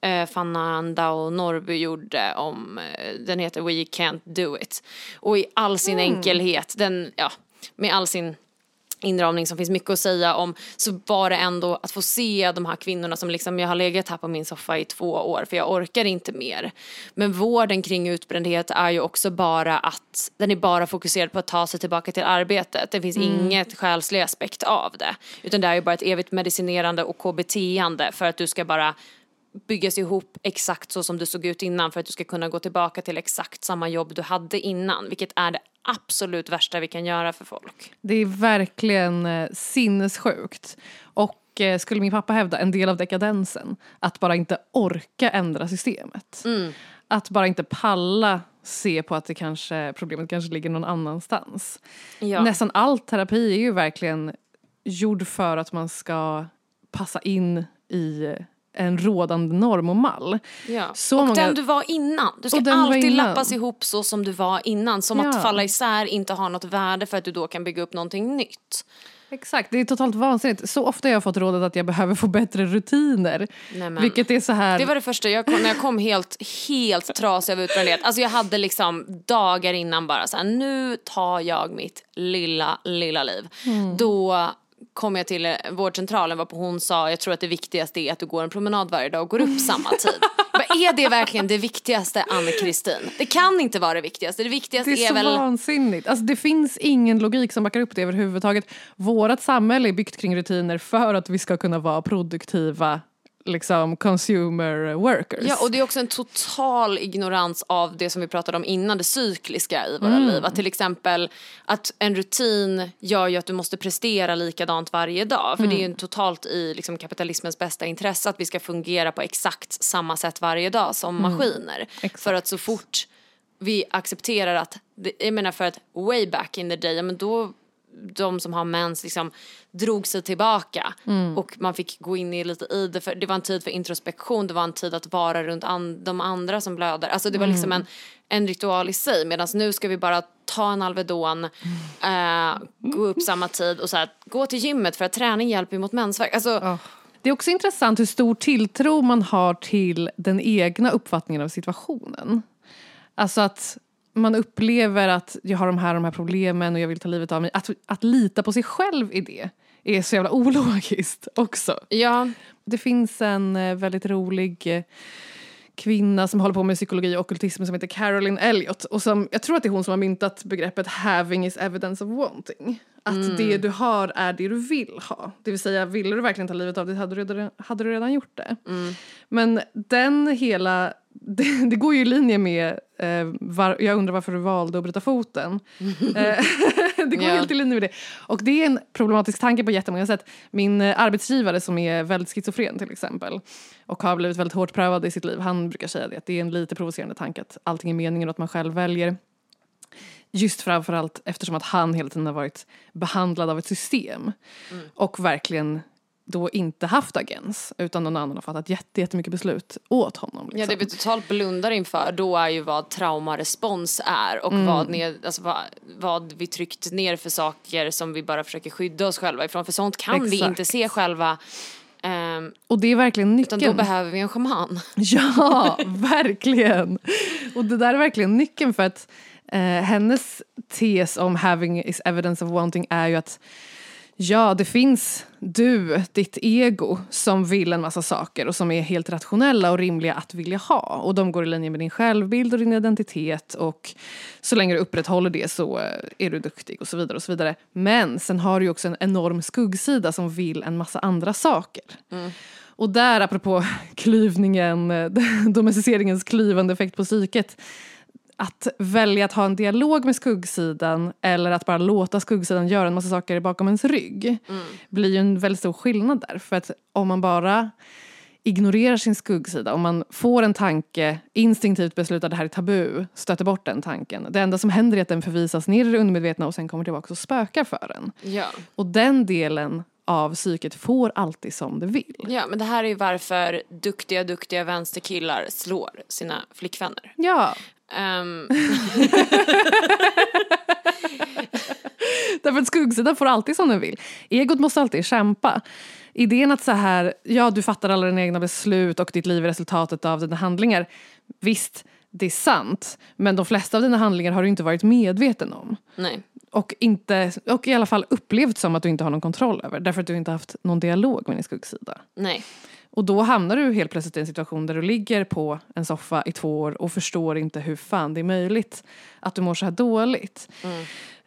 eh, Fanna Andao Norrby gjorde om, eh, den heter We Can't Do It. Och i all sin enkelhet, den, ja, med all sin inramning som finns mycket att säga om så var det ändå att få se de här kvinnorna som liksom jag har legat här på min soffa i två år för jag orkar inte mer. Men vården kring utbrändhet är ju också bara att den är bara fokuserad på att ta sig tillbaka till arbetet. Det finns inget själslig aspekt av det. Utan det är ju bara ett evigt medicinerande och KBT-ande för att du ska bara byggas ihop exakt så som du såg ut innan för att du ska kunna gå tillbaka till exakt samma jobb du hade innan. Vilket är det absolut värsta vi kan göra för folk. Det är verkligen eh, sinnessjukt. Och eh, skulle min pappa hävda en del av dekadensen. Att bara inte orka ändra systemet. Mm. Att bara inte palla se på att det kanske, problemet kanske ligger någon annanstans. Ja. Nästan all terapi är ju verkligen gjord för att man ska passa in i en rådande norm och mall. Ja. Så och många- den du var innan. Du ska alltid innan. lappas ihop så som du var innan. Som Ja. att falla isär inte har något värde för att du då kan bygga upp någonting nytt. Exakt, det är totalt vansinnigt. Så ofta har jag fått rådet att jag behöver få bättre rutiner. Nej, men. Vilket är så här... Det var det första jag kom, när jag kom helt, helt trasig av utbrändhet. Alltså jag hade liksom dagar innan bara så här, nu tar jag mitt lilla, lilla liv. Mm. Då kom jag till eh, vårdcentralen varpå hon sa, jag tror att det viktigaste är att du går en promenad varje dag och går upp samma tid. Bara, är det verkligen det viktigaste Ann-Kristin? Det kan inte vara det viktigaste. Det viktigaste Det är är, så väl... vansinnigt. Alltså, det finns ingen logik som backar upp det överhuvudtaget. Vårt samhälle är byggt kring rutiner för att vi ska kunna vara produktiva liksom, consumer workers. Ja, och det är också en total ignorans av det som vi pratade om innan, det cykliska i våra liv. Att till exempel att en rutin gör ju att du måste prestera likadant varje dag. För det är ju en totalt i liksom, kapitalismens bästa intresse att vi ska fungera på exakt samma sätt varje dag som maskiner. Exakt. För att så fort vi accepterar att, jag menar för att way back in the day, men då de som har mens liksom drog sig tillbaka och man fick gå in i lite i det för det var en tid för introspektion, det var en tid att vara runt an, de andra som blöder. Alltså det var liksom en, en ritual i sig medan nu ska vi bara ta en Alvedon, eh, gå upp samma tid och så här, gå till gymmet för att träning hjälper mot mensvärk. Alltså, Det är också intressant hur stor tilltro man har till den egna uppfattningen av situationen. Alltså att man upplever att jag har de här, de här problemen och jag vill ta livet av mig. Att, att lita på sig själv i det är så jävla ologiskt också. ja, Det finns en eh, väldigt rolig eh, kvinna som håller på med psykologi och ockultism som heter Carolyn Elliot. Och som, jag tror att det är hon som har myntat begreppet having is evidence of wanting. Att det du har är det du vill ha. Det vill säga, ville du verkligen ta livet av dig hade du redan, hade du redan gjort det. Men den hela, det, det går ju i linje med, eh, var, jag undrar varför du valde att bryta foten. Eh, det går Ja. helt i linje med det. Och det är en problematisk tanke på jättemånga sätt. Min eh, arbetsgivare som är väldigt schizofren till exempel och har blivit väldigt hårt prövad i sitt liv, han brukar säga det att det är en lite provocerande tanke att allting är meningen och att man själv väljer. Just framförallt eftersom att han hela tiden har varit behandlad av ett system och verkligen då inte haft agens utan någon annan har fattat jätte, jättemycket beslut åt honom. Liksom. Ja, det vi totalt blundar inför då är ju vad traumarespons är och Mm. vad, ned, alltså vad, vad vi tryckt ner för saker som vi bara försöker skydda oss själva ifrån. För sånt kan vi Exakt. inte se själva. ehm, Och det är verkligen utan nyckeln. då behöver vi en shaman. Ja, verkligen. Och det där är verkligen nyckeln för att eh, hennes tes om having is evidence of wanting är ju att ja, det finns du, ditt ego, som vill en massa saker och som är helt rationella och rimliga att vilja ha. Och de går i linje med din självbild och din identitet och så länge du upprätthåller det så eh, är du duktig och så vidare och så vidare. Men sen har du också en enorm skuggsida som vill en massa andra saker. Och där, apropå klyvningen, eh, domesticeringens klyvande effekt på psyket. Att välja att ha en dialog med skuggsidan eller att bara låta skuggsidan göra en massa saker bakom ens rygg blir ju en väldigt stor skillnad där. För att om man bara ignorerar sin skuggsida, om man får en tanke, instinktivt beslutar det här är tabu, stöter bort den tanken. Det enda som händer är att den förvisas ner i det undermedvetna och sen kommer tillbaka och spökar för en. Ja. Och den delen av psyket får alltid som det vill. ja, men det här är ju varför duktiga, duktiga vänsterkillar slår sina flickvänner. Ja, Ehm, Därför att skuggsidan får alltid som den vill. Egot måste alltid kämpa. Idén att så här, ja du fattar alla dina egna beslut och ditt liv är resultatet av dina handlingar. Visst, det är sant. Men de flesta av dina handlingar har du inte varit medveten om. nej. Och, inte, och i alla fall upplevt som att du inte har någon kontroll över. Därför att du inte haft någon dialog med din skuggsida. Nej. Och då hamnar du helt plötsligt i en situation där du ligger på en soffa i två år och förstår inte hur fan det är möjligt att du mår så här dåligt.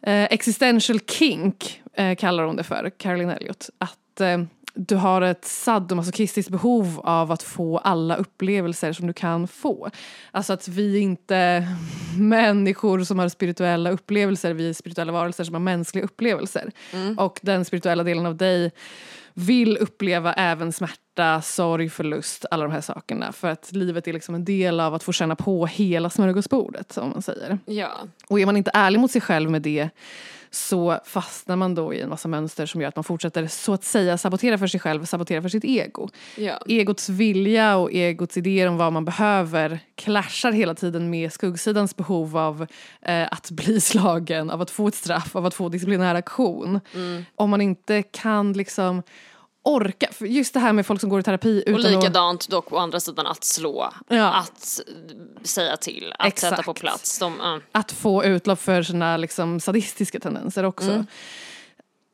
Eh, existential kink eh, kallar hon det för, Caroline Elliot. Att eh, du har ett sadomasochistiskt behov av att få alla upplevelser som du kan få. Alltså att vi inte människor som har spirituella upplevelser, vi är spirituella varelser som har mänskliga upplevelser. Och den spirituella delen av dig vill uppleva även smärta, sorg, förlust, alla de här sakerna. För att livet är liksom en del av att få känna på hela smörgåsbordet, som man säger. Ja. Och är man inte ärlig mot sig själv med det så fastnar man då i en massa mönster som gör att man fortsätter så att säga sabotera för sig själv, sabotera för sitt ego. Ja. Egots vilja och egots idéer om vad man behöver clashar hela tiden med skuggsidans behov av eh, att bli slagen, av att få ett straff, av att få disciplinär aktion. Om man inte kan liksom orka, för just det här med folk som går i terapi Och utan att... likadant dock å andra sidan att slå, Ja. att säga till, att sätta på Exakt. plats. De, ja. att få utlopp för sina liksom, sadistiska tendenser också.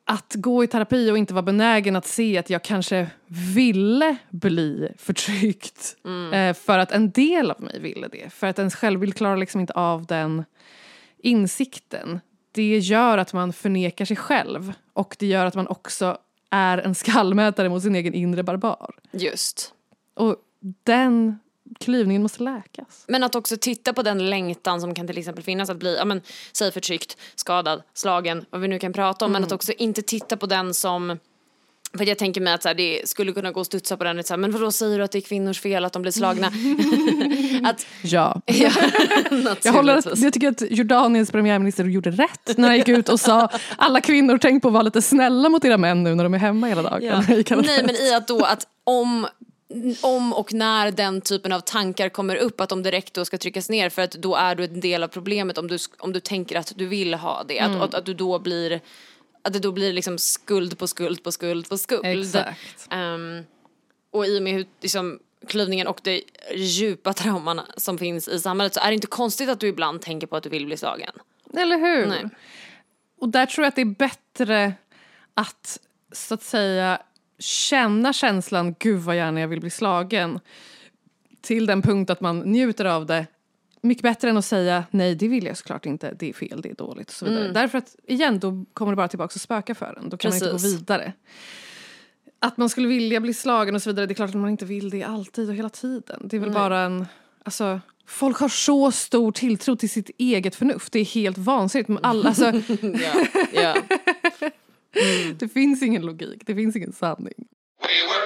Att gå i terapi och inte vara benägen att se att jag kanske ville bli förtryckt. Eh, för att en del av mig ville det. För att ens självbild klarar liksom inte av den insikten. Det gör att man förnekar sig själv. Och det gör att man också är en skallmätare mot sin egen inre barbar. Just. Och den klyvningen måste läkas. Men att också titta på den längtan som kan till exempel finnas att bli, ja men säg förtryckt, skadad, slagen, vad vi nu kan prata om. Men att också inte titta på den som för jag tänker mig att så här, det skulle kunna gå att studsa på den, så här, men vadå säger du att det är kvinnors fel att de blir slagna? att, Ja. ja, Jag, håller, jag tycker att Jordaniens premiärminister gjorde rätt när han gick ut och sa alla kvinnor tänk på att vara lite snälla mot era män nu när de är hemma hela dagen. Ja. Nej men i att då att om om och när den typen av tankar kommer upp att de direkt då ska tryckas ner för att då är du en del av problemet om du, om du tänker att du vill ha det. Att, att, att du då blir att det då blir liksom skuld på skuld på skuld på skuld. Exakt. Ehm, och i och med hur, liksom, klyvningen och det djupa trauman som finns i samhället så är det inte konstigt att du ibland tänker på att du vill bli slagen. Eller hur? Nej. Och där tror jag att det är bättre att så att säga känna känslan gud vad gärna jag vill bli slagen till den punkt att man njuter av det mycket bättre än att säga nej det vill jag såklart inte, det är fel, det är dåligt och så vidare. Därför att igen då kommer det bara tillbaka och spöka för en, då kan man inte gå Precis. vidare. Att man skulle vilja bli slagen och så vidare, det är klart att man inte vill det alltid och hela tiden. Det är väl bara en, alltså Folk har så stor tilltro till sitt eget förnuft. Det är helt vansinnigt. Men Alla, alltså, Ja, ja. det finns ingen logik, det finns ingen sanning. We were